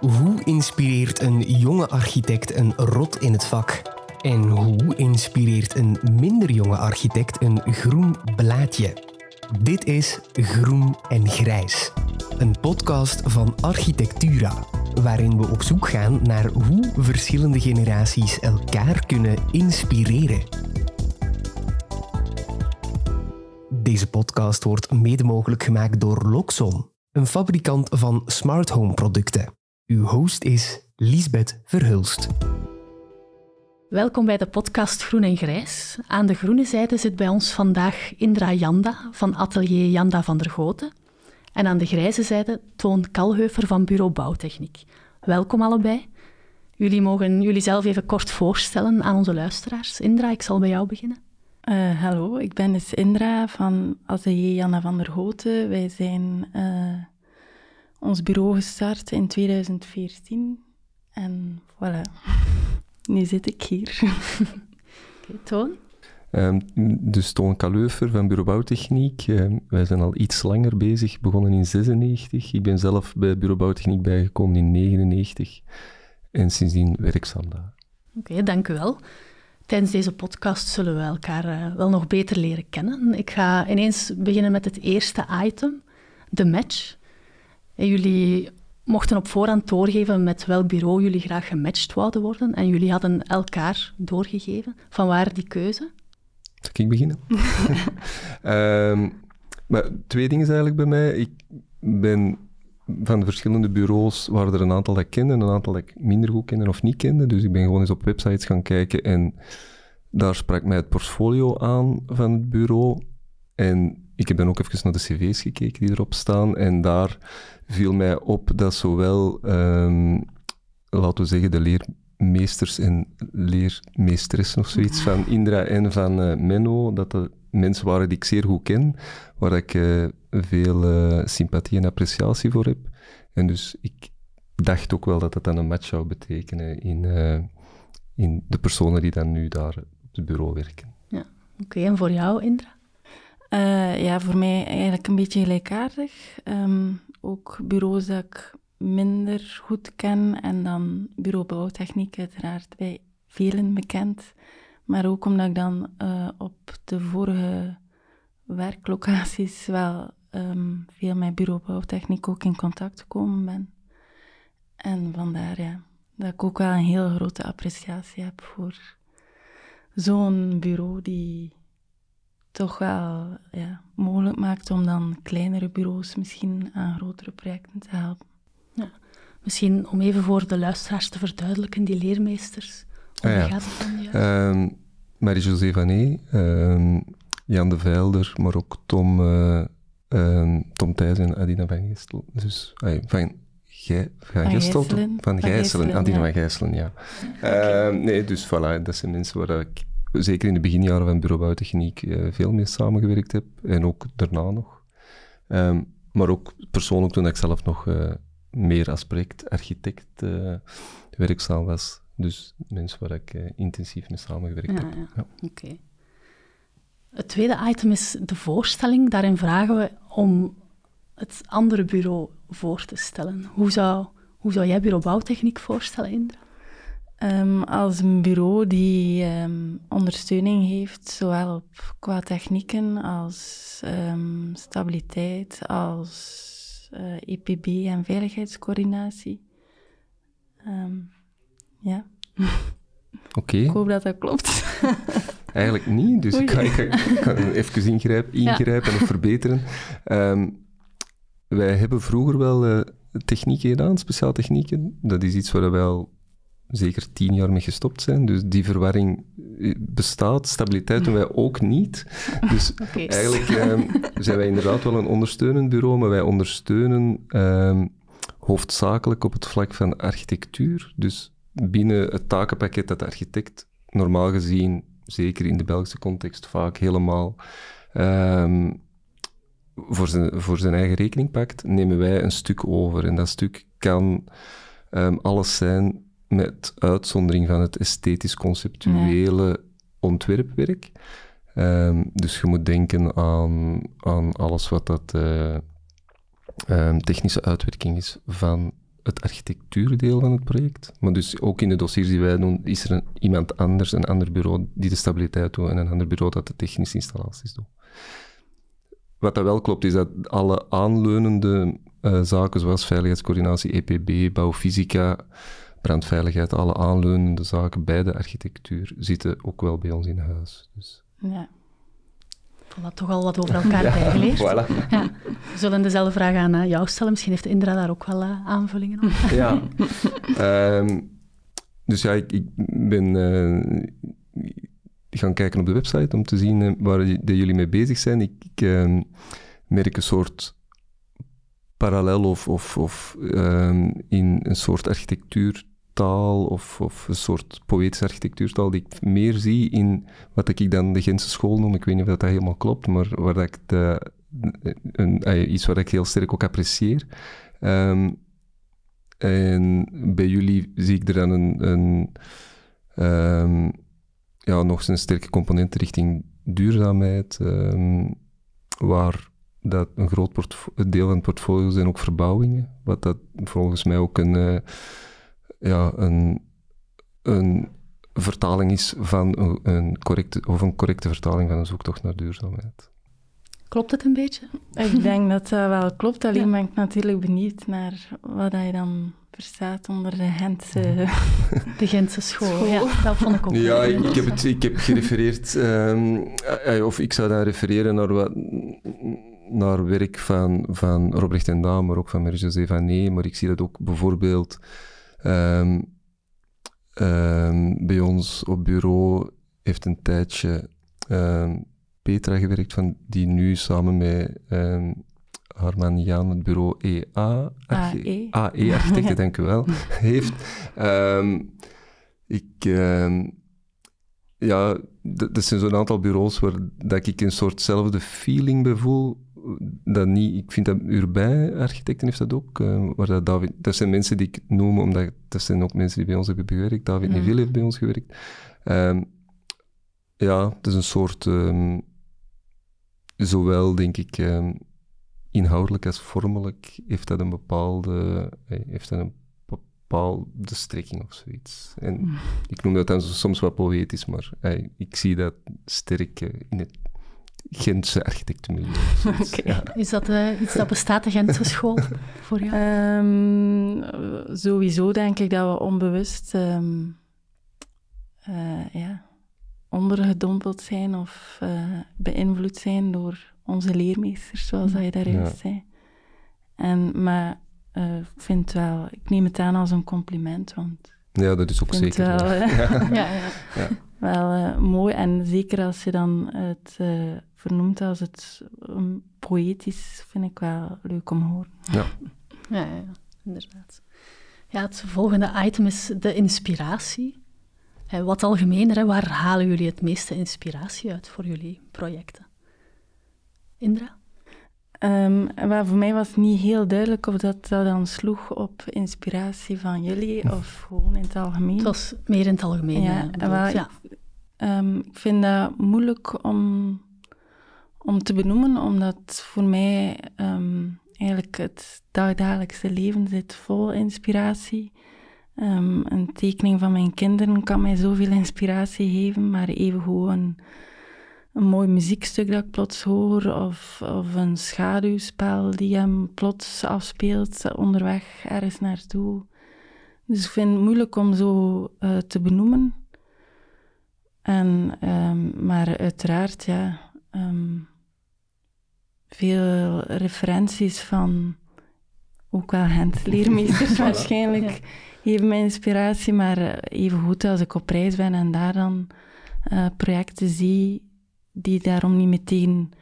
Hoe inspireert een jonge architect een rot in het vak? En hoe inspireert een minder jonge architect een groen blaadje? Dit is Groen en Grijs, een podcast van Architectura, waarin we op zoek gaan naar hoe verschillende generaties elkaar kunnen inspireren. Deze podcast wordt mede mogelijk gemaakt door Loxon, een fabrikant van smart home producten. Uw host is Liesbeth Verhulst. Welkom bij de podcast Groen en Grijs. Aan de groene zijde zit bij ons vandaag Indra Janda van atelier Janda van der Goten. En aan de grijze zijde Toon Kalheufer van Bureau Bouwtechniek. Welkom allebei. Jullie mogen jullie zelf even kort voorstellen aan onze luisteraars. Indra, ik zal bij jou beginnen. Uh, hallo, ik ben dus Indra van atelier Janda van der Goten. Wij zijn uh, ons bureau gestart in 2014. En voilà, nu zit ik hier. okay, Toon? Um, dus Toon Kaleufer van Bureau Bouwtechniek. Um, wij zijn al iets langer bezig, begonnen in 96. Ik ben zelf bij Bureau Bouwtechniek bijgekomen in 99. En sindsdien werkzaam daar. Oké, okay, dank u wel. Tijdens deze podcast zullen we elkaar uh, wel nog beter leren kennen. Ik ga ineens beginnen met het eerste item, de match. En jullie mochten op voorhand doorgeven met welk bureau jullie graag gematcht wouden worden. En jullie hadden elkaar doorgegeven. Van waar die keuze? Zal ik beginnen? um, maar twee dingen eigenlijk bij mij. Ik ben van de verschillende bureaus waren er een aantal dat ik kende en een aantal dat ik minder goed kende of niet kende. Dus ik ben gewoon eens op websites gaan kijken en daar sprak mij het portfolio aan van het bureau. En ik heb dan ook even naar de cv's gekeken die erop staan en daar viel mij op dat zowel, um, laten we zeggen, de leermeesters en leermeesteressen of zoiets van Indra en van uh, Menno, dat de mensen waren die ik zeer goed ken, waar ik uh, veel uh, sympathie en appreciatie voor heb. En dus ik dacht ook wel dat dat dan een match zou betekenen in, in de personen die dan nu daar op het bureau werken. Ja, oké. En voor jou, Indra? Ja, voor mij eigenlijk een beetje gelijkaardig. Um, ook bureaus dat ik minder goed ken en dan bureau bouwtechniek uiteraard bij velen bekend. Maar ook omdat ik dan uh, op de vorige werklocaties wel um, veel met bureau bouwtechniek ook in contact gekomen ben. En vandaar ja, dat ik ook wel een heel grote appreciatie heb voor zo'n bureau die toch wel ja, mogelijk maakt om dan kleinere bureaus misschien aan grotere projecten te helpen. Ja. Misschien om even voor de luisteraars te verduidelijken, die leermeesters. Hoe ah, ja. gaat het dan juist? Um, Marie-José Vané, um, Jan de Veilder, maar ook Tom, uh, um, Tom Thijs en Adina van Gistel. Dus, ay, van, Gij, van Gistel? Van Gijselen, Adina ja. van Gijselen, ja. Okay. nee, dus voilà, dat zijn mensen waar ik zeker in de beginjaren van Bureau Bouwtechniek uh, veel mee samengewerkt heb. En ook daarna nog. Um, maar ook persoonlijk toen ik zelf nog uh, meer als projectarchitect uh, werkzaam was. Dus mensen waar ik intensief mee samengewerkt ja, heb. Ja. ja. Oké. Okay. Het tweede item is de voorstelling. Daarin vragen we om het andere bureau voor te stellen. Hoe zou, hoe zou jij Bureau Bouwtechniek voorstellen, Indra? Um, als een bureau die um, ondersteuning heeft, zowel op, qua technieken als um, stabiliteit, als uh, eh, EPB en veiligheidscoördinatie. ja. Oké. Okay. Ik hoop dat dat klopt. Eigenlijk niet, dus ik ga, ik, ik ga, even ingrijpen, ingrijpen ja. en verbeteren. wij hebben vroeger wel uh, technieken gedaan, speciaal technieken. Dat is iets waar wij al zeker tien jaar mee gestopt zijn. Dus die verwarring eh, bestaat. Stabiliteit doen wij ook niet. Dus okay. eigenlijk um, zijn wij inderdaad wel een ondersteunend bureau, maar wij ondersteunen um, hoofdzakelijk op het vlak van architectuur. Dus binnen het takenpakket dat de architect normaal gezien, zeker in de Belgische context, vaak helemaal um, voor, zijn, voor zijn eigen rekening pakt, nemen wij een stuk over. En dat stuk kan alles zijn met uitzondering van het esthetisch-conceptuele ja. ontwerpwerk. Um, dus je moet denken aan, aan alles wat dat uh, um, technische uitwerking is van het architectuurdeel van het project. Maar dus ook in de dossiers die wij doen, is er een, iemand anders, een ander bureau die de stabiliteit doet en een ander bureau dat de technische installaties doet. Wat dat wel klopt, is dat alle aanleunende uh, zaken, zoals veiligheidscoördinatie, EPB, bouwfysica, brandveiligheid, alle aanleunende zaken bij de architectuur zitten ook wel bij ons in huis. Dus. Ja. Voilà, toch al wat over elkaar bijgeleerd. voilà. ja. We zullen dezelfde vraag aan uh, jou stellen. Misschien heeft Indra daar ook wel uh, aanvullingen op. ja. um, dus ja, ik, ik ben uh, gaan kijken op de website om te zien waar de jullie mee bezig zijn. Ik, ik ehm, merk een soort parallel of, of, of um, in een soort architectuurtaal of, of een soort poëtische architectuurtaal die ik meer zie in wat ik dan de Gentse school noem. Ik weet niet of dat helemaal klopt, maar waar dat ik de, een, iets wat ik heel sterk ook apprecieer. Um, en bij jullie zie ik er dan een, een um, ja, nog een sterke component richting duurzaamheid, waar dat een groot deel van het portfolio zijn ook verbouwingen, wat dat volgens mij ook een, uh, ja, een, een vertaling is van een, een, correcte, of een correcte vertaling van een zoektocht naar duurzaamheid. Klopt het een beetje? Ik denk dat dat wel klopt, alleen ja. ben ik natuurlijk benieuwd naar wat je dan verstaat onder de Gentse... De Gentse school, school. ja, dat vond ik ook. Ja, ik, ik, heb, het, ik heb gerefereerd, um, of ik zou dan refereren naar wat naar werk van, van Robrecht en Daan, maar ook van Marie-José Vané. Maar ik zie dat ook bijvoorbeeld um, um, bij ons op bureau heeft een tijdje um, Petra gewerkt, van, die nu samen met Harman Jan het bureau EA, AE, AE architecten, dank u wel, heeft. ik ja, dat zijn zo'n aantal bureaus waar dat ik een soortzelfde feeling bij voel dat niet, ik vind dat Urbijn architecten heeft dat ook. Uh, waar dat, David, dat zijn mensen die ik noem, omdat dat zijn ook mensen die bij ons hebben gewerkt. David mm. Neville heeft bij ons gewerkt. Um, ja, het is een soort, um, zowel denk ik um, inhoudelijk als vormelijk, heeft dat een bepaalde, heeft dat een bepaalde strekking of zoiets. En mm. ik noem dat dan soms wat poëtisch, maar hey, ik zie dat sterk in het Gentse architectenmilieu. okay. Is dat uh, iets dat bestaat, de Gentse school, voor jou? Um, sowieso denk ik dat we onbewust um, uh, ja, ondergedompeld zijn of uh, beïnvloed zijn door onze leermeesters, zoals mm. je daar ja. zei. En, maar ik vind wel, ik neem het aan als een compliment, want... Ja, dat is ook zeker. Wel, ja. ja, ja. Wel mooi, en zeker als je dan het vernoemd als het um, poëtisch, vind ik wel leuk om te horen. Ja. ja, ja, inderdaad. Ja, het volgende item is de inspiratie. Wat algemener, waar halen jullie het meeste inspiratie uit voor jullie projecten? Indra? Um, maar voor mij was het niet heel duidelijk of dat, dat dan sloeg op inspiratie van jullie of gewoon in het algemeen. Het was meer in het algemeen. Ja, um, ik vind dat moeilijk om om te benoemen, omdat voor mij um, eigenlijk het dagdagelijkse leven zit vol inspiratie. Um, een tekening van mijn kinderen kan mij zoveel inspiratie geven, maar even gewoon een mooi muziekstuk dat ik plots hoor, of, of een schaduwspel die hem plots afspeelt onderweg ergens naartoe. Dus ik vind het moeilijk om zo uh, te benoemen. En, um, maar uiteraard, ja, veel referenties van ook wel handleermeesters waarschijnlijk ja. geven mij inspiratie, maar eh, even goed als ik op reis ben en daar dan uh, projecten zie die daarom niet meteen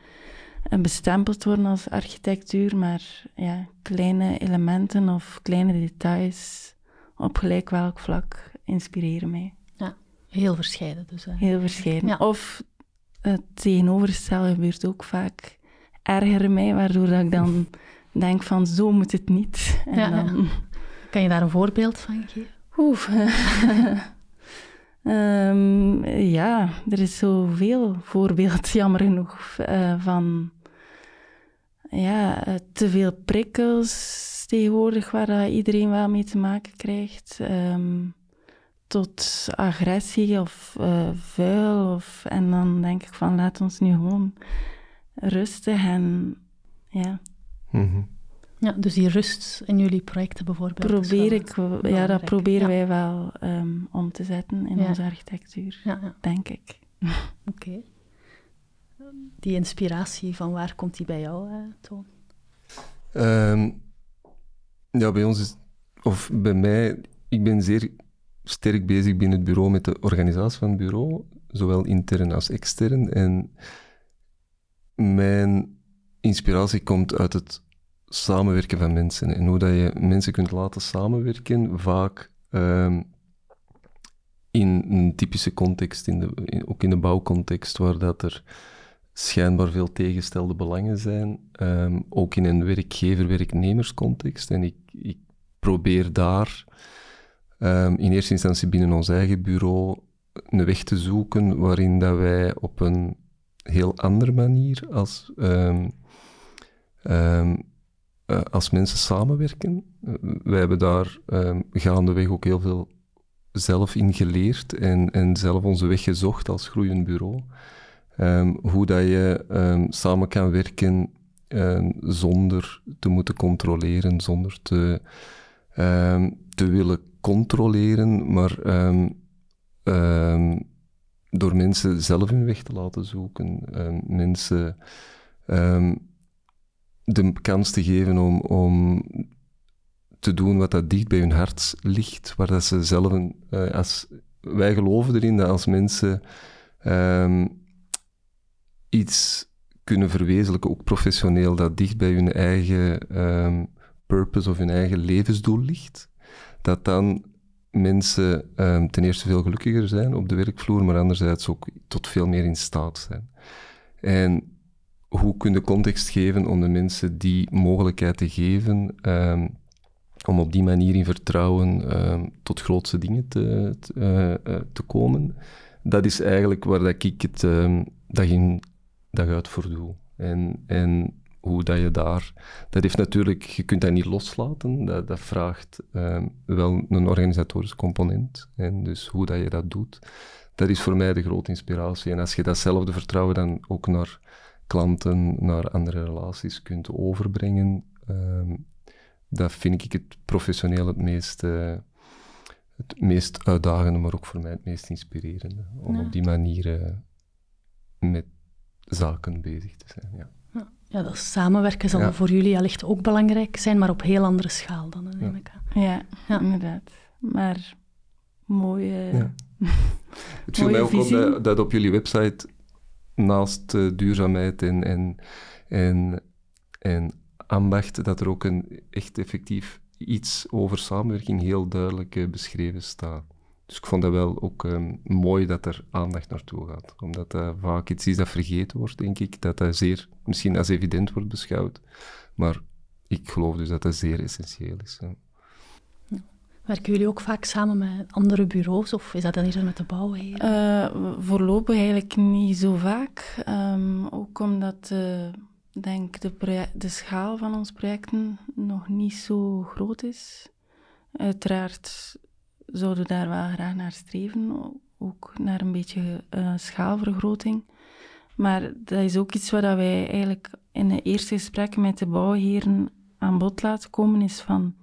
uh, bestempeld worden als architectuur, maar ja, kleine elementen of kleine details op gelijk welk vlak inspireren mij. Ja, heel verscheiden dus. Heel verscheiden. Ja. Of het tegenovergestelde gebeurt ook vaak erger mij, waardoor dat ik dan denk van zo moet het niet. En ja, dan... Kan je daar een voorbeeld van geven? Oef. um, ja, er is zoveel voorbeeld, jammer genoeg, uh, van ja, te veel prikkels, tegenwoordig waar iedereen wel mee te maken krijgt. ehm, tot agressie of eh, vuil. Of, en dan denk ik van laat ons nu gewoon rustig en ja, Mhm. Ja, dus die rust in jullie projecten bijvoorbeeld. probeer wel ik, ja, dat proberen Ja. wij wel ehm, om te zetten in Ja. onze architectuur, Ja, ja. denk ik. oké. Die inspiratie, van waar komt die bij jou, eh, Toon? Ehm, ja, bij ons is, of bij mij, ik ben zeer sterk bezig binnen het bureau met de organisatie van het bureau, zowel intern als extern. En mijn inspiratie komt uit het samenwerken van mensen en hoe dat je mensen kunt laten samenwerken, vaak ehm, in een typische context, in de, ook in de bouwcontext, waar dat er schijnbaar veel tegenstelde belangen zijn, ehm, ook in een werkgever-werknemerscontext. En ik, ik probeer daar ehm, in eerste instantie binnen ons eigen bureau een weg te zoeken waarin dat wij op een heel andere manier als, ehm, ehm, eh, als mensen samenwerken. Eh, wij hebben daar ehm, gaandeweg ook heel veel zelf in geleerd en, en zelf onze weg gezocht als groeiend bureau. Hoe dat je samen kan werken zonder te moeten controleren, zonder te, te willen controleren, maar ehm, door mensen zelf hun weg te laten zoeken, ehm, mensen ehm, de kans te geven om, om te doen wat dat dicht bij hun hart ligt, waar dat ze zelf een, eh, als wij geloven erin dat als mensen ehm, iets kunnen verwezenlijken, ook professioneel, dat dicht bij hun eigen purpose of hun eigen levensdoel ligt, dat dan mensen ehm, ten eerste veel gelukkiger zijn op de werkvloer, maar anderzijds ook tot veel meer in staat zijn. En hoe kun je context geven om de mensen die mogelijkheid te geven, ehm, om op die manier in vertrouwen ehm, tot grootste dingen te, te, eh, eh, te komen? Dat is eigenlijk waar dat ik het dag in dag uit voor doe. En, en hoe dat je daar... Dat heeft natuurlijk... Je kunt dat niet loslaten. Dat, dat vraagt ehm, wel een organisatorisch component. En dus hoe dat je dat doet, dat is voor mij de grote inspiratie. En als je datzelfde vertrouwen dan ook naar klanten, naar andere relaties kunt overbrengen, ehm, dat vind ik het professioneel het meest, eh, het meest uitdagende, maar ook voor mij het meest inspirerende. Om Ja. op die manier eh, met zaken bezig te zijn. Ja. Ja, dat samenwerken zal Ja. voor jullie allicht ook belangrijk zijn, maar op heel andere schaal dan, neem Ja. ik aan. Ja, Ja. inderdaad. Maar mooie... Ja. Het viel mij ook op dat, dat op jullie website naast eh, duurzaamheid en, en, en, en ambacht, dat er ook een echt effectief iets over samenwerking heel duidelijk eh, beschreven staat. Dus ik vond dat wel ook ehm, mooi dat er aandacht naartoe gaat. Omdat dat vaak iets is dat vergeten wordt, denk ik. Dat dat zeer, misschien als evident wordt beschouwd. Maar ik geloof dus dat dat zeer essentieel is. hè. Werken jullie ook vaak samen met andere bureaus, of is dat dan eerder met de bouwheer? Eh, voorlopig eigenlijk niet zo vaak. Ehm, ook omdat eh, denk de, de schaal van onze projecten nog niet zo groot is. Uiteraard zouden we daar wel graag naar streven, ook naar een beetje eh, schaalvergroting. Maar dat is ook iets wat wij eigenlijk in de eerste gesprekken met de bouwheren aan bod laten komen, is van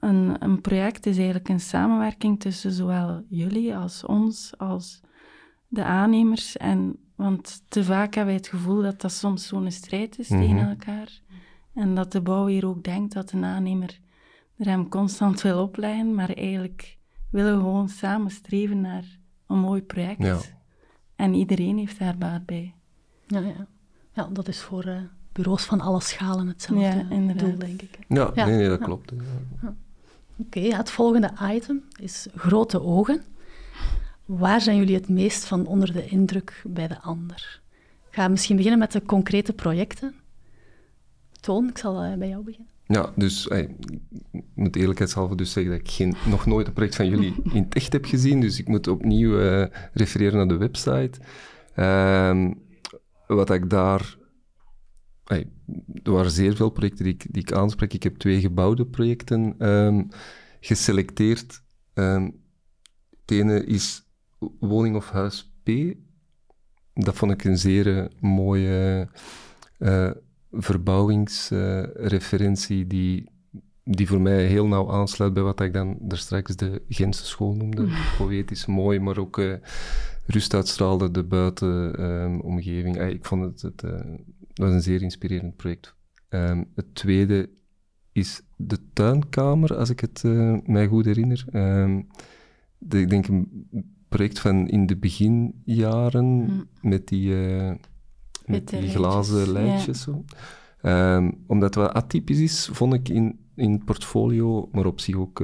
een, een project is eigenlijk een samenwerking tussen zowel jullie als ons, als de aannemers. En, want te vaak hebben wij het gevoel dat dat soms zo'n strijd is Mhm. tegen elkaar. En dat de bouwer ook denkt dat de aannemer er hem constant wil opleggen, maar eigenlijk willen we gewoon samen streven naar een mooi project. Ja. En iedereen heeft daar baat bij. Ja, ja. ja, dat is voor eh, bureaus van alle schalen hetzelfde Ja, inderdaad. doel, denk ik. Ja, Ja, nee, nee, dat ja. klopt. Oké, ja, het volgende item is grote ogen. Waar zijn jullie het meest van onder de indruk bij de ander? Ik ga misschien beginnen met de concrete projecten. Toon, ik zal eh, bij jou beginnen. Ja, dus ey, ik moet eerlijkheidshalve dus zeggen dat ik geen, nog nooit een project van jullie in het echt heb gezien. Dus ik moet opnieuw eh, refereren naar de website. Ehm, wat ik daar er waren zeer veel projecten die ik, die ik aanspreek. Ik heb twee gebouwde projecten ehm, geselecteerd. Um, het ene is woning of huis P. Dat vond ik een zeer eh, mooie uh, verbouwingsreferentie die, die voor mij heel nauw aansluit bij wat ik dan daar straks de Gentse school noemde. Mm. Poëtisch mooi, maar ook uh, rust uitstraalde de buitenomgeving. Um, ik vond het, het was een zeer inspirerend project. Um, het tweede is de tuinkamer, als ik het uh, mij goed herinner. Um, de, ik denk een project van in de beginjaren mm. met die, met die glazen lijntjes. Ja. Um, omdat het wat atypisch is, vond ik in, in het portfolio, maar op zich ook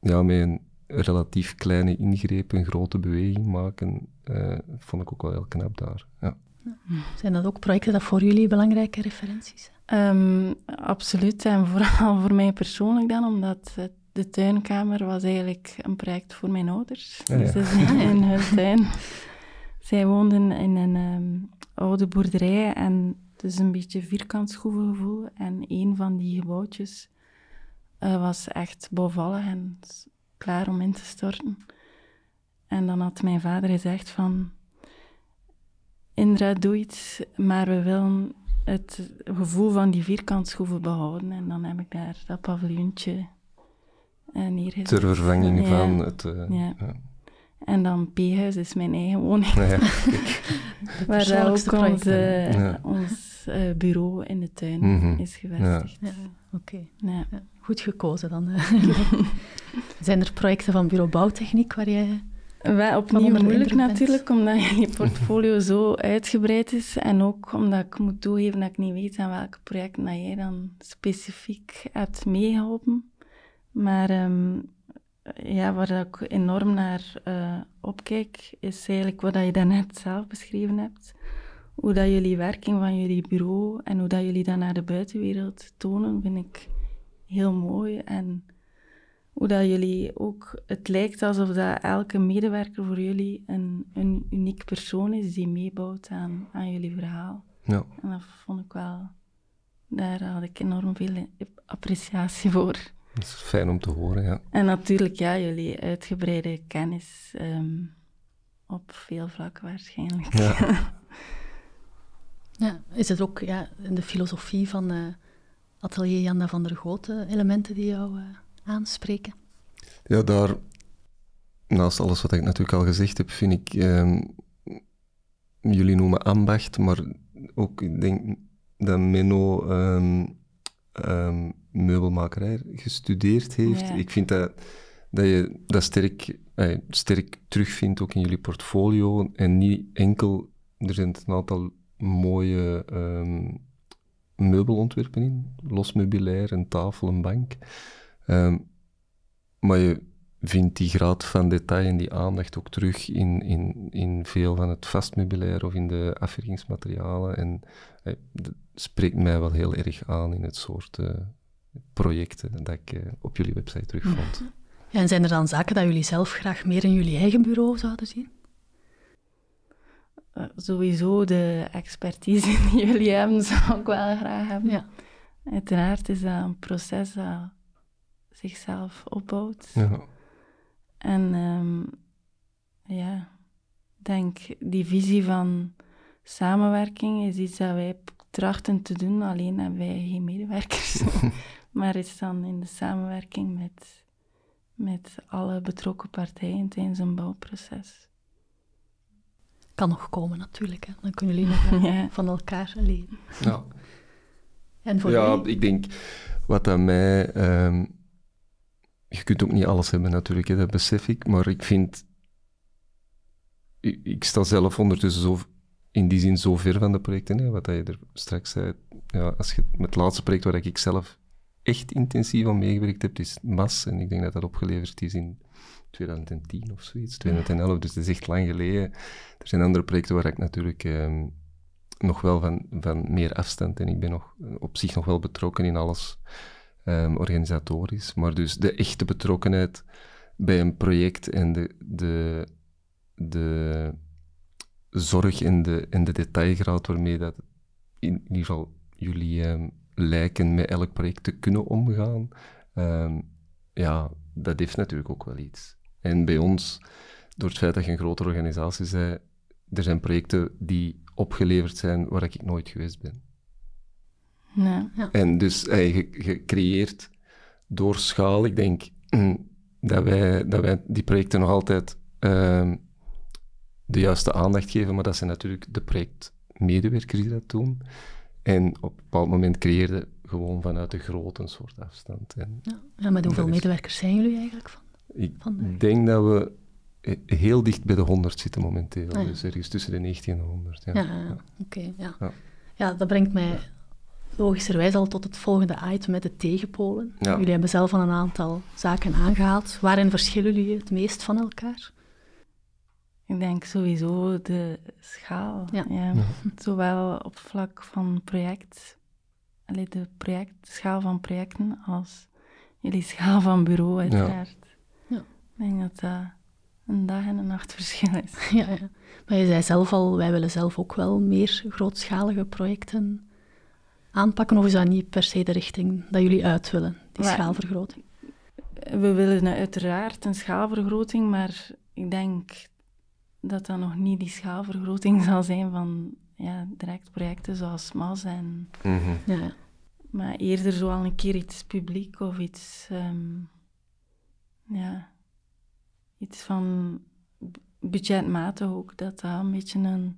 ja, met een relatief kleine ingreep een grote beweging maken, uh, vond ik ook wel heel knap daar. Ja. Zijn dat ook projecten dat voor jullie belangrijke referenties zijn? Um, absoluut, en vooral voor mij persoonlijk dan, omdat de tuinkamer was eigenlijk een project voor mijn ouders. Ja, ja. Dus in hun tuin. Zij woonden in een um, oude boerderij en het is een beetje vierkant schroevengevoel. En een van die gebouwtjes uh, was echt bouwvallig en klaar om in te storten. En dan had mijn vader gezegd van Indra doe iets, maar we willen het gevoel van die vierkantschroeven behouden. En dan heb ik daar dat paviljoentje uh, neergezet. Ter vervanging van het... Uh, ja. ja. En dan P-huis is mijn eigen woning. Ja, Waar ook ons, uh, ons uh, bureau in de tuin mm -hmm. is gevestigd. Ja. Oké. Okay. Goed gekozen dan. Zijn er projecten van bureau bouwtechniek waar jij wij opnieuw moeilijk natuurlijk, omdat je portfolio zo uitgebreid is. En ook omdat ik moet toegeven dat ik niet weet aan welke projecten dat jij dan specifiek hebt meegeholpen. Maar um, ja, waar ik enorm naar uh, opkijk, is eigenlijk wat je daarnet zelf beschreven hebt. Hoe dat jullie werking van jullie bureau en hoe dat jullie dat naar de buitenwereld tonen, vind ik heel mooi. En hoe dat jullie ook, het lijkt alsof dat elke medewerker voor jullie een, een uniek persoon is die meebouwt aan, aan jullie verhaal. Ja. En dat vond ik wel, daar had ik enorm veel appreciatie voor. Dat is fijn om te horen, ja. En natuurlijk, ja, jullie uitgebreide kennis um, op veel vlakken waarschijnlijk. Ja. ja, is het ook ja, in de filosofie van uh, Atelier Janda van der Goten elementen die jou... Uh, aanspreken? Ja, daar, naast alles wat ik natuurlijk al gezegd heb, vind ik, ehm, jullie noemen ambacht, maar ook, ik denk dat Menno um, um, meubelmakerij gestudeerd heeft. Ik vind dat, dat je dat sterk, eh, sterk terugvindt ook in jullie portfolio en niet enkel, er zijn een aantal mooie meubelontwerpen in, los meubilair, een tafel, een bank. Um, maar je vindt die graad van detail en die aandacht ook terug in, in, in veel van het vastmeubilair of in de afwerkingsmaterialen. En eh, dat spreekt mij wel heel erg aan in het soort uh, projecten dat ik uh, op jullie website terugvond. Ja, en zijn er dan zaken dat jullie zelf graag meer in jullie eigen bureau zouden zien? Uh, sowieso de expertise die jullie hebben, zou ik wel graag hebben. Ja. Uiteraard is dat een proces dat zichzelf opbouwt. Ja. En um, ja, denk die visie van samenwerking is iets dat wij trachten te doen, alleen hebben wij geen medewerkers. maar is dan in de samenwerking met, met alle betrokken partijen tijdens een bouwproces. Kan nog komen natuurlijk, hè. dan kunnen jullie nog ja. van elkaar leren. Ja, en voor ja ik denk wat aan mij um, je kunt ook niet alles hebben natuurlijk, hè, dat besef ik. Maar ik vind... Ik, ik, sta zelf ondertussen zo, in die zin zo ver van de projecten, hè, wat je er straks zei. Ja, als je, het laatste project waar ik zelf echt intensief aan meegewerkt heb, is MAS. En ik denk dat dat opgeleverd is in 2010 of zoiets, 2011. Dus dat is echt lang geleden. Er zijn andere projecten waar ik natuurlijk... Ehm, nog wel van, van meer afstand en ik ben nog op zich nog wel betrokken in alles um, organisatorisch. Maar dus de echte betrokkenheid bij een project en de, de, de zorg en de, en de detailgraad waarmee dat in, ieder geval jullie ehm, lijken met elk project te kunnen omgaan, ehm, ja, dat heeft natuurlijk ook wel iets. En bij ons, door het feit dat je een grote organisatie bent, er zijn projecten die opgeleverd zijn waar ik nooit geweest ben. Ja. En dus eh, je, je creëert door schaal, ik denk dat wij, dat wij die projecten nog altijd ehm, de juiste aandacht geven, maar dat zijn natuurlijk de projectmedewerkers die dat doen. En op een bepaald moment creëerde gewoon vanuit de grote een soort afstand. En Ja. ja, met hoeveel is- medewerkers zijn jullie eigenlijk van? ik Vandaag. denk dat we heel dicht bij de 100 zitten momenteel. Ah, ja. Dus ergens tussen de 90 en de 100. Ja. Ja, ja, oké. ja. Ja. Ja. dat brengt mij logischerwijs al tot het volgende item met de tegenpolen. Jullie hebben zelf al een aantal zaken aangehaald. Waarin verschillen jullie het meest van elkaar? Ik denk sowieso de schaal. Ja. Ja. Zowel op vlak van project, allee, de project, schaal van projecten, als jullie schaal van bureau, uiteraard. Ja. Ik denk dat dat een dag en een nacht verschil is. Ja, ja. Maar je zei zelf al, wij willen zelf ook wel meer grootschalige projecten aanpakken. Of is dat niet per se de richting dat jullie uit willen, die Maar- schaalvergroting? We willen uiteraard een schaalvergroting, maar ik denk dat dat nog niet die schaalvergroting zal zijn van ja, direct projecten zoals MAS en Mhm. Ja, ja. Maar eerder zo al een keer iets publiek of iets, ehm, ja, iets van budgetmatig ook, dat dat een beetje een,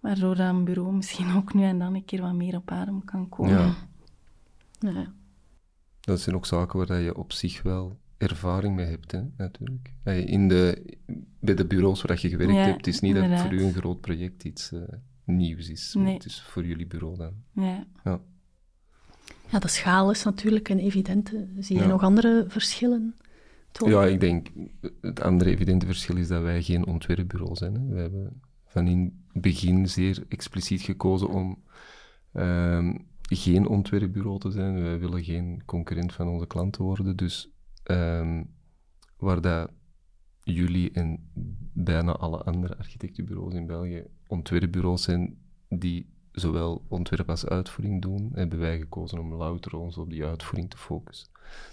waardoor dat een bureau misschien ook nu en dan een keer wat meer op adem kan komen. Ja. Ja, ja. Dat zijn ook zaken waar je op zich wel ervaring mee hebt, hè, natuurlijk. In de, bij de bureaus waar je gewerkt Ja, hebt, het is niet dat voor u een groot project iets eh, nieuws is. Nee. Het is voor jullie bureau dan. Ja. Ja. ja, de schaal is natuurlijk een evidente. Zie je Ja. nog andere verschillen? Ja, ik denk, het andere evidente verschil is dat wij geen ontwerpbureau zijn. Hè. We hebben van in het begin zeer expliciet gekozen om ehm, geen ontwerpbureau te zijn. Wij willen geen concurrent van onze klanten worden. Dus ehm, waar dat jullie en bijna alle andere architectenbureaus in België ontwerpbureaus zijn die zowel ontwerp als uitvoering doen, hebben wij gekozen om louter ons op die uitvoering te focussen.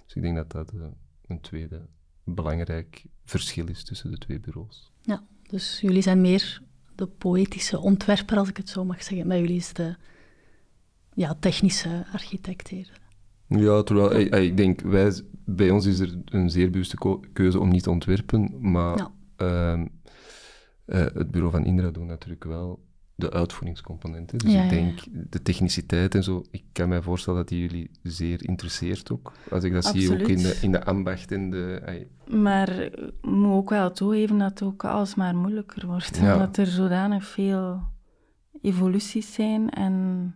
Dus ik denk dat dat eh, een tweede belangrijk verschil is tussen de twee bureaus. Ja, dus jullie zijn meer de poëtische ontwerper, als ik het zo mag zeggen. Bij jullie is de ja, technische architect. Ja, terwijl eh, eh, ik denk, wij, bij ons is er een zeer bewuste keuze om niet te ontwerpen, maar Ja. ehm, eh, het bureau van Indra doet natuurlijk wel de uitvoeringscomponenten. Dus Ja, ik denk, de techniciteit en zo, ik kan mij voorstellen dat die jullie zeer interesseert ook. Als ik dat zie, ook in de, in de ambacht en de... eh, Maar ik moet ook wel toegeven dat het ook alsmaar moeilijker wordt. Omdat er zodanig veel evoluties zijn en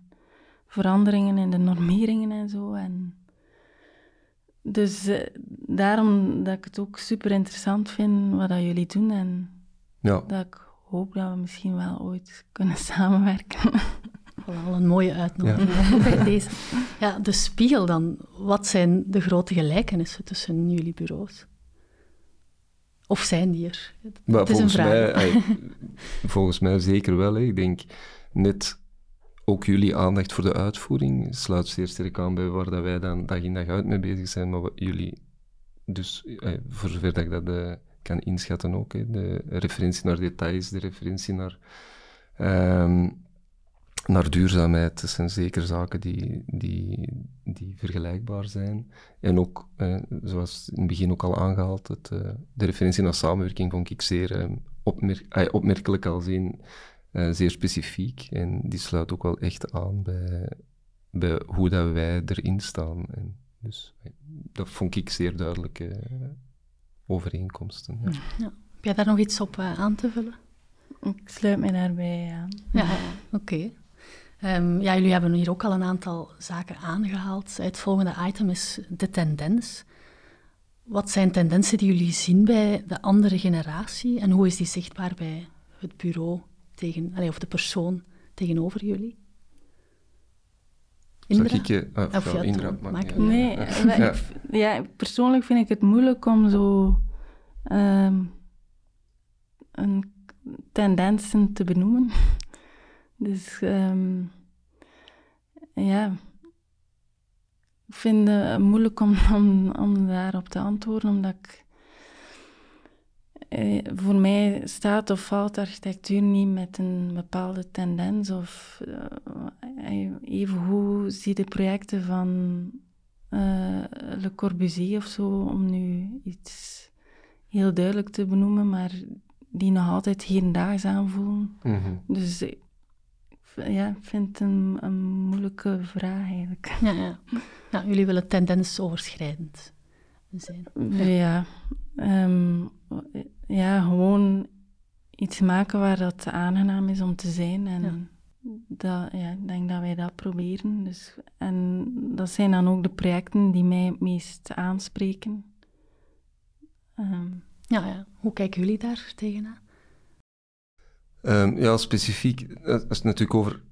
veranderingen in de normeringen en zo. En dus eh, daarom dat ik het ook super interessant vind wat dat jullie doen en ja, dat ik hoop dat we misschien wel ooit kunnen samenwerken. Wel een mooie uitnodiging bij deze. Ja, de spiegel dan. Wat zijn de grote gelijkenissen tussen jullie bureaus? Of zijn die er? Het is een volgens vraag. mij, volgens mij zeker wel. Hè. Ik denk net ook jullie aandacht voor de uitvoering sluit zeer sterk aan bij waar dat wij dan dag in dag uit mee bezig zijn. Maar wat jullie, dus ey, voor zover dat ik dat eh, kan inschatten ook, de referentie naar details, de referentie naar, ehm, naar duurzaamheid, dat zijn zeker zaken die, die, die vergelijkbaar zijn. En ook, eh, zoals in het begin ook al aangehaald, het, eh, de referentie naar samenwerking vond ik zeer eh, opmer- eh, opmerkelijk al zien, eh, zeer specifiek. En die sluit ook wel echt aan bij, bij hoe dat wij erin staan. En dus eh, dat vond ik zeer duidelijke eh, overeenkomsten. Ja. Heb jij daar nog iets op aan te vullen? ik sluit mij daarbij aan. Ja, oké. Ehm, ja, jullie hebben hier ook al een aantal zaken aangehaald. Het volgende item is de tendens. Wat zijn tendensen die jullie zien bij de andere generatie en hoe is die zichtbaar bij het bureau tegen, allee, of de persoon tegenover jullie? Zal Indra? ik je... ah, Of ja, ja, Indra, maakt Nee, Ja. ik v- ja, persoonlijk vind ik het moeilijk om zo ehm, een tendensen te benoemen. Dus ehm, ja, ik vind het moeilijk om, om, om daarop te antwoorden, omdat ik... Eh, voor mij staat of valt architectuur niet met een bepaalde tendens. Of uh, even hoe zie de projecten van uh, Le Corbusier of zo, om nu iets heel duidelijk te benoemen, maar die nog altijd hedendaags aanvoelen. Mm Dus ja, ik vind het een, een moeilijke vraag eigenlijk. Ja, ja. ja, jullie willen tendensoverschrijdend zijn. Ja, um, ja, gewoon iets maken waar dat aangenaam is om te zijn. En ja. Dat, ja, ik denk dat wij dat proberen. Dus, en dat zijn dan ook de projecten die mij het meest aanspreken. Um, ja, ja, hoe kijken jullie daar tegenaan? Um, ja, specifiek, als het natuurlijk over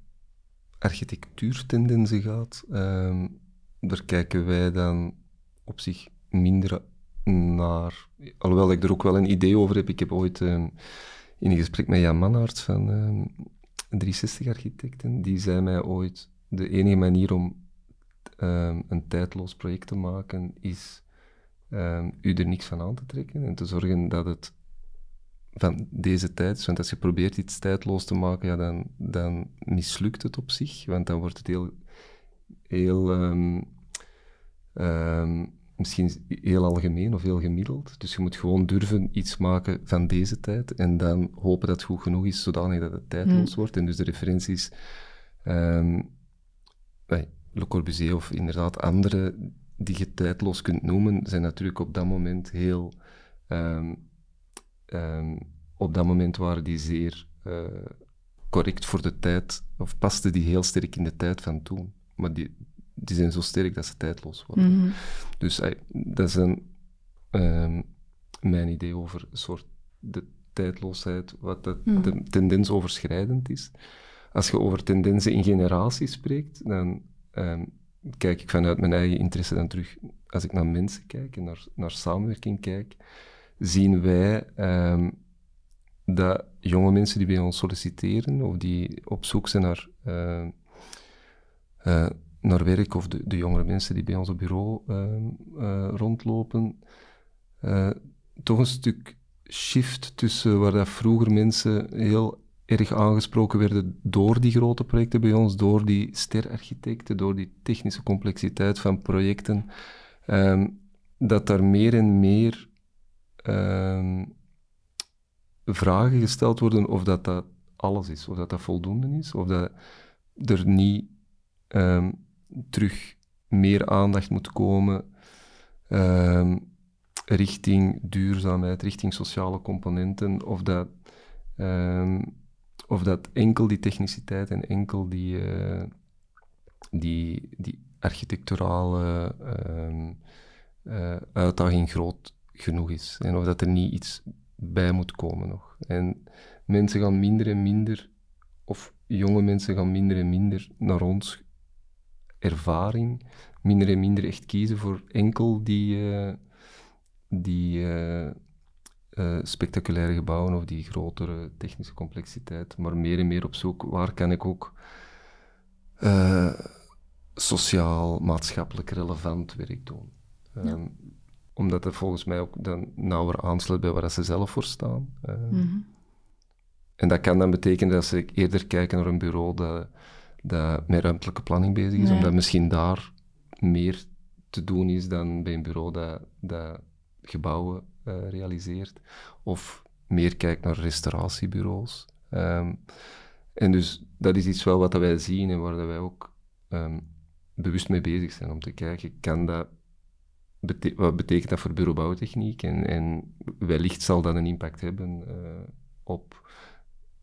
architectuurtendensen gaat, um, daar kijken wij dan op zich minder naar. Alhoewel ik er ook wel een idee over heb. Ik heb ooit um, in een gesprek met Jan Mannaerts van 360 Architecten, die zei mij ooit: de enige manier om een tijdloos project te maken is u er niks van aan te trekken en te zorgen dat het van deze tijd. Want als je probeert iets tijdloos te maken, ja, dan, dan mislukt het op zich. Want dan wordt het heel, heel um, um, misschien heel algemeen of heel gemiddeld. Dus je moet gewoon durven iets maken van deze tijd en dan hopen dat het goed genoeg is, zodanig dat het tijdloos mm. wordt. En dus de referenties, um, Le Corbusier of inderdaad andere die je tijdloos kunt noemen, zijn natuurlijk op dat moment heel um, op dat moment waren die zeer uh, correct voor de tijd, of pasten die heel sterk in de tijd van toen. Maar die, die zijn zo sterk dat ze tijdloos worden. Mm -hmm. Dus dat is een, um, mijn idee over een soort de tijdloosheid, wat de, mm -hmm. de tendens overschrijdend is. Als je over tendensen in generaties spreekt, dan um, kijk ik vanuit mijn eigen interesse dan terug, als ik naar mensen kijk en naar, naar samenwerking kijk, zien wij um, dat jonge mensen die bij ons solliciteren of die op zoek zijn naar, uh, uh, naar werk, of de, de jongere mensen die bij ons op bureau uh, rondlopen, toch een stuk shift tussen waar dat vroeger mensen heel erg aangesproken werden door die grote projecten bij ons, door die sterarchitecten, door die technische complexiteit van projecten, um, dat daar meer en meer um, vragen gesteld worden of dat dat alles is, of dat dat voldoende is, of dat er niet terug meer aandacht moet komen um, richting duurzaamheid, richting sociale componenten, of dat, um, of dat enkel die techniciteit en enkel die, uh, die, die architecturale uh, uitdaging groot genoeg is. En of dat er niet iets bij moet komen nog. En mensen gaan minder en minder, of jonge mensen gaan minder en minder naar ons ervaring, minder en minder echt kiezen voor enkel die, uh, die uh, uh, spectaculaire gebouwen of die grotere technische complexiteit, maar meer en meer op zoek waar kan ik ook sociaal, maatschappelijk relevant werk doen. Ja. Um, omdat het volgens mij ook dan nauwer aansluit bij waar ze zelf voor staan. Uh, En dat kan dan betekenen dat ze eerder kijken naar een bureau dat, dat met ruimtelijke planning bezig is, omdat misschien daar meer te doen is dan bij een bureau dat, dat gebouwen uh, realiseert. Of meer kijkt naar restauratiebureaus. Um, en dus dat is iets wel wat wij zien en waar wij ook um, bewust mee bezig zijn om te kijken, kan dat wat betekent dat voor bureaubouwtechniek? En, en wellicht zal dat een impact hebben uh, op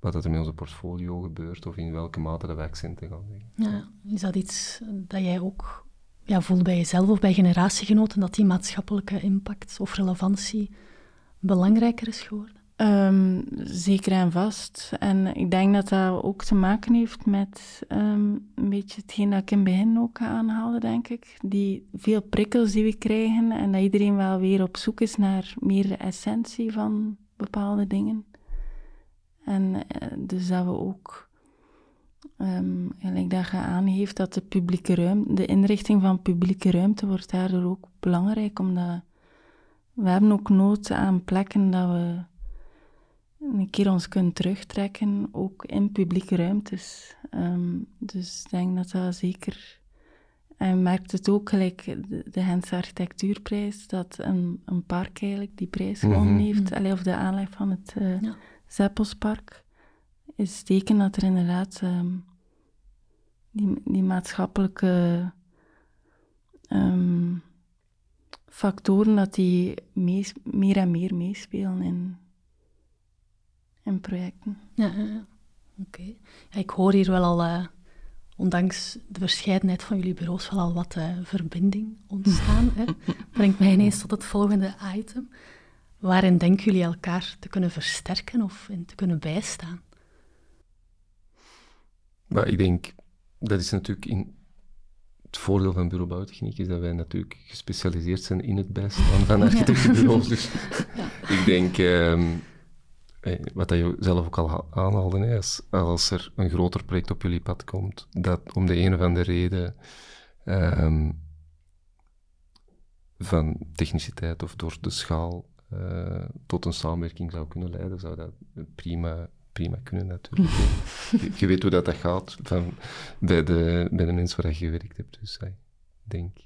wat er met onze portfolio gebeurt of in welke mate dat we accenten gaan leggen. Ja, is dat iets dat jij ook ja, voelt bij jezelf of bij generatiegenoten, dat die maatschappelijke impact of relevantie belangrijker is geworden? Um, zeker en vast. En ik denk dat dat ook te maken heeft met um, een beetje hetgeen dat ik in het begin ook aanhaalde, denk ik. Die veel prikkels die we krijgen en dat iedereen wel weer op zoek is naar meer de essentie van bepaalde dingen. En uh, dus dat we ook Um, gelijk dat je aangeeft dat de publieke ruimte, de inrichting van publieke ruimte wordt daardoor ook belangrijk, omdat we hebben ook nood aan plekken dat we een keer ons kunnen terugtrekken, ook in publieke ruimtes. Ehm, dus ik denk dat dat zeker... En je merkt het ook gelijk, de, Gentse Architectuurprijs, dat een, een park eigenlijk die prijs gewonnen mhm. heeft, mm of de aanleg van het uh, ja. Zeppelspark, is teken dat er inderdaad ehm, die, die maatschappelijke um, factoren, dat die meer en meer meespelen in, in projecten. Ja, oké. Ja, ik hoor hier wel al, uh, ondanks de verscheidenheid van jullie bureaus, wel al wat uh, verbinding ontstaan. hè. Brengt mij ineens tot het volgende item. Waarin denken jullie elkaar te kunnen versterken of in te kunnen bijstaan? Maar ik denk, dat is natuurlijk in het voordeel van bureau bouwtechniek is dat wij natuurlijk gespecialiseerd zijn in het bijstaan van architectenbureaus. Dus ik denk, um, wat dat je zelf ook al aanhaalde, als, als, er een groter project op jullie pad komt, dat om de een of andere reden um, van techniciteit of door de schaal uh, tot een samenwerking zou kunnen leiden, zou dat prima prima kunnen natuurlijk. je, weet hoe dat, dat gaat van, bij, de, bij de mensen waar je gewerkt hebt. Dus ik denk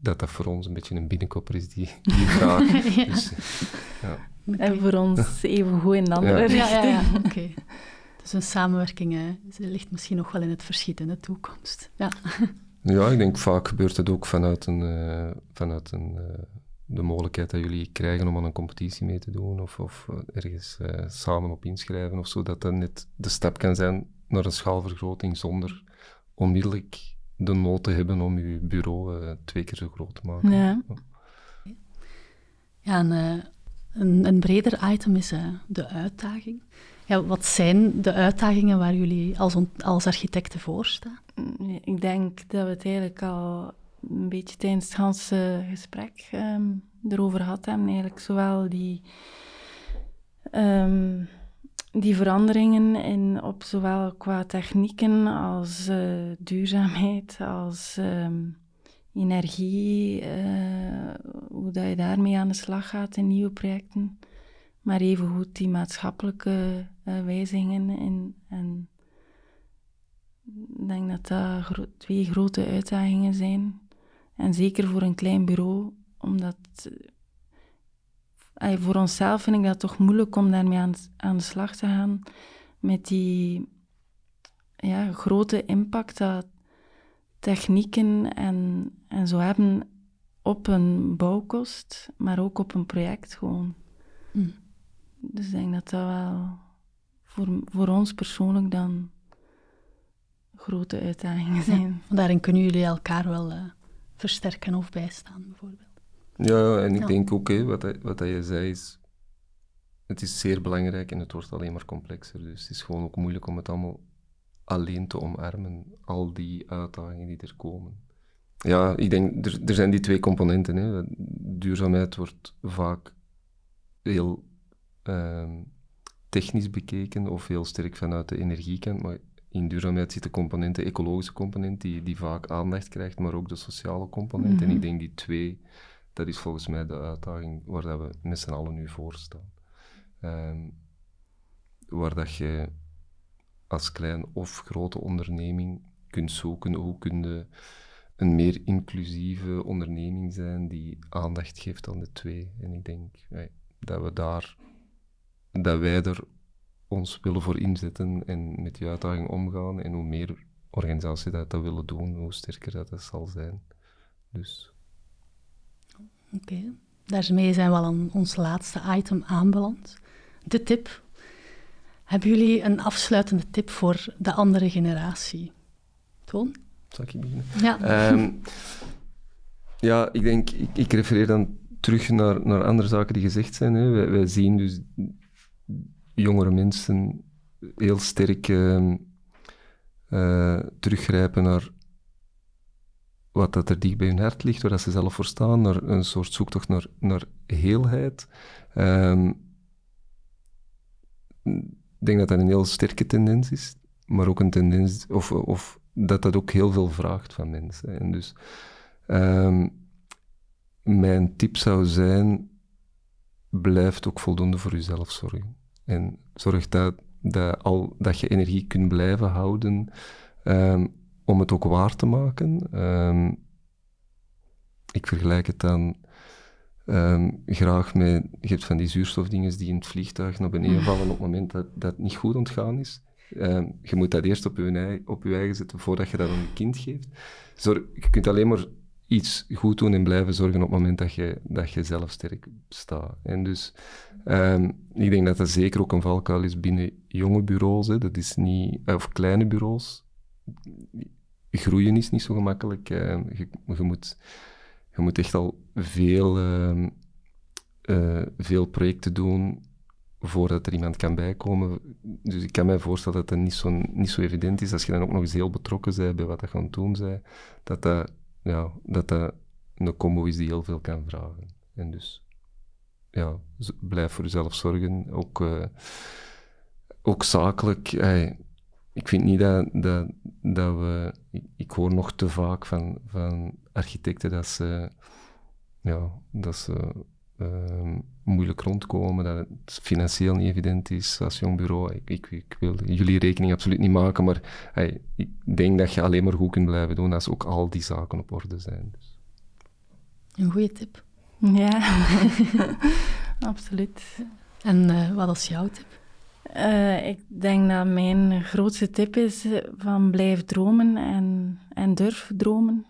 dat dat voor ons een beetje een binnenkopper is, die, die vraag. ja. Dus, ja. En voor ons even goed in de andere ja. Ja, ja, oké. Dus een samenwerking hè, ligt misschien nog wel in het verschiet in de toekomst. Ja. ja, ik denk vaak gebeurt het ook vanuit een, uh, vanuit een uh, de mogelijkheid dat jullie krijgen om aan een competitie mee te doen of, of eh, ergens uh, samen op inschrijven of zo, dat dat net de stap kan zijn naar een schaalvergroting zonder onmiddellijk de nood te hebben om je bureau uh, twee keer zo groot te maken. Ja, ja een, een, een, breder item is de uitdaging. Ja, wat zijn de uitdagingen waar jullie als, als architecten voor staan? Ik denk dat we het eigenlijk al een beetje tijdens het ganse gesprek um, erover had hebben. Eigenlijk zowel die, um, die veranderingen in, op zowel qua technieken als uh, duurzaamheid, als um, energie, uh, hoe dat je daarmee aan de slag gaat in nieuwe projecten. Maar evengoed die maatschappelijke uh, wijzigingen in, en ik denk dat dat twee grote uitdagingen zijn. En zeker voor een klein bureau, omdat uh, voor onszelf vind ik dat toch moeilijk om daarmee aan, aan de slag te gaan. Met die ja, grote impact dat technieken en, en zo hebben op een bouwkost, maar ook op een project gewoon. Mm. Dus ik denk dat dat wel voor, voor ons persoonlijk dan grote uitdagingen zijn. daarin kunnen jullie elkaar wel uh, versterken of bijstaan, bijvoorbeeld. Ja, en ik denk ook, hè, wat, wat je zei, is... Het is zeer belangrijk en het wordt alleen maar complexer. Dus het is gewoon ook moeilijk om het allemaal alleen te omarmen. Al die uitdagingen die er komen. Ja, ik denk, er, er zijn die twee componenten. Hè. Duurzaamheid wordt vaak heel ehm, technisch bekeken of heel sterk vanuit de energiekant. Maar in duurzaamheid zit de component, de ecologische component, die, die vaak aandacht krijgt, maar ook de sociale component. En ik mhm. denk die twee, dat is volgens mij de uitdaging waar dat we met z'n allen nu voor staan. Ehm, waar dat je als klein of grote onderneming kunt zoeken, hoe kun je een meer inclusieve onderneming zijn die aandacht geeft aan de twee. En ik denk dat we daar, dat wij er ons willen voor inzetten en met die uitdaging omgaan. En hoe meer organisaties dat, dat willen doen, hoe sterker dat, dat zal zijn. Dus. Oké, daarmee zijn we al aan ons laatste item aanbeland. De tip. Hebben jullie een afsluitende tip voor de andere generatie? Toon? Zal ik beginnen? Ja. Ehm, ja, ik denk, ik, ik, refereer dan terug naar, naar andere zaken die gezegd zijn. Hè. Wij, wij zien dus jongere mensen heel sterk uh, teruggrijpen naar wat dat er dicht bij hun hart ligt, waar ze zelf voor staan, naar een soort zoektocht naar, naar heelheid. Um, ik denk dat dat een heel sterke tendens is, maar ook een tendens, of, of dat dat ook heel veel vraagt van mensen. En dus ehm, mijn tip zou zijn, blijf ook voldoende voor jezelf zorgen. En zorg dat, dat, al, dat je energie kunt blijven houden ehm, om het ook waar te maken. Ehm, ik vergelijk het dan Ehm, graag met, je hebt van die zuurstofdingen die in het vliegtuig naar beneden mm. vallen op het moment dat, dat niet goed ontgaan is. Je moet dat eerst op je, op je eigen zetten voordat je dat aan je kind geeft. Zorg, je kunt alleen maar iets goed doen en blijven zorgen op het moment dat je, dat je zelf sterk staat. En dus ehm, ik denk dat dat zeker ook een valkuil is binnen jonge bureaus. Hè. Dat is niet, of kleine bureaus. Groeien is niet zo gemakkelijk. je, je moet je moet echt al veel, uh, uh, veel projecten doen voordat er iemand kan bijkomen. Dus ik kan mij voorstellen dat dat niet zo, niet zo evident is. Als je dan ook nog eens heel betrokken bent bij wat je aan het doen bent, dat dat, ja, dat dat een combo is die heel veel kan vragen. En dus, ja, blijf voor jezelf zorgen. Ook, uh, ook zakelijk. Ik vind niet dat, dat, dat we... Ik, ik, hoor nog te vaak van, van architecten dat ze, ja, dat ze uh, moeilijk rondkomen, dat het financieel niet evident is als jong bureau. Ik, ik, ik wil jullie rekening absoluut niet maken, maar hey, ik denk dat je alleen maar goed kunt blijven doen als ook al die zaken op orde zijn. Dus. Een goede tip. Ja, absoluut. En uh, wat is jouw tip? Uh, ik denk dat mijn grootste tip is van blijf dromen en, en durf dromen.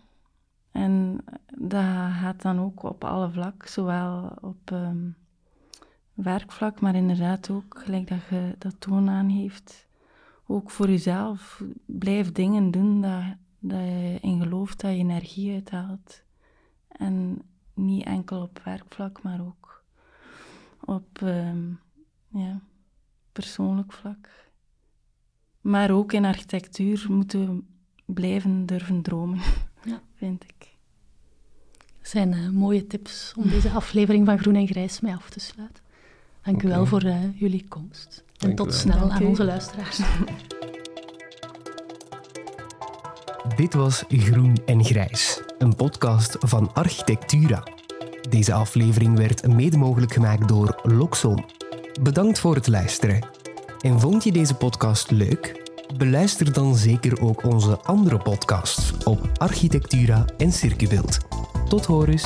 En dat gaat dan ook op alle vlak, zowel op um, werkvlak, maar inderdaad ook, gelijk dat je dat toon aangeeft, ook voor jezelf. Blijf dingen doen dat, dat je in gelooft, dat je energie uithaalt. En niet enkel op werkvlak, maar ook op um, ja, persoonlijk vlak. Maar ook in architectuur moeten we blijven durven dromen, ja. vind ik. Dat zijn uh, mooie tips om deze aflevering van Groen en Grijs mee af te sluiten. Dank okay. u wel voor uh, jullie komst. En Dank tot snel aan onze luisteraars. Dit was Groen en Grijs, een podcast van Architectura. Deze aflevering werd mede mogelijk gemaakt door Loxon. Bedankt voor het luisteren. En vond je deze podcast leuk? Beluister dan zeker ook onze andere podcasts op Architectura en Circubeeld. Tot horens.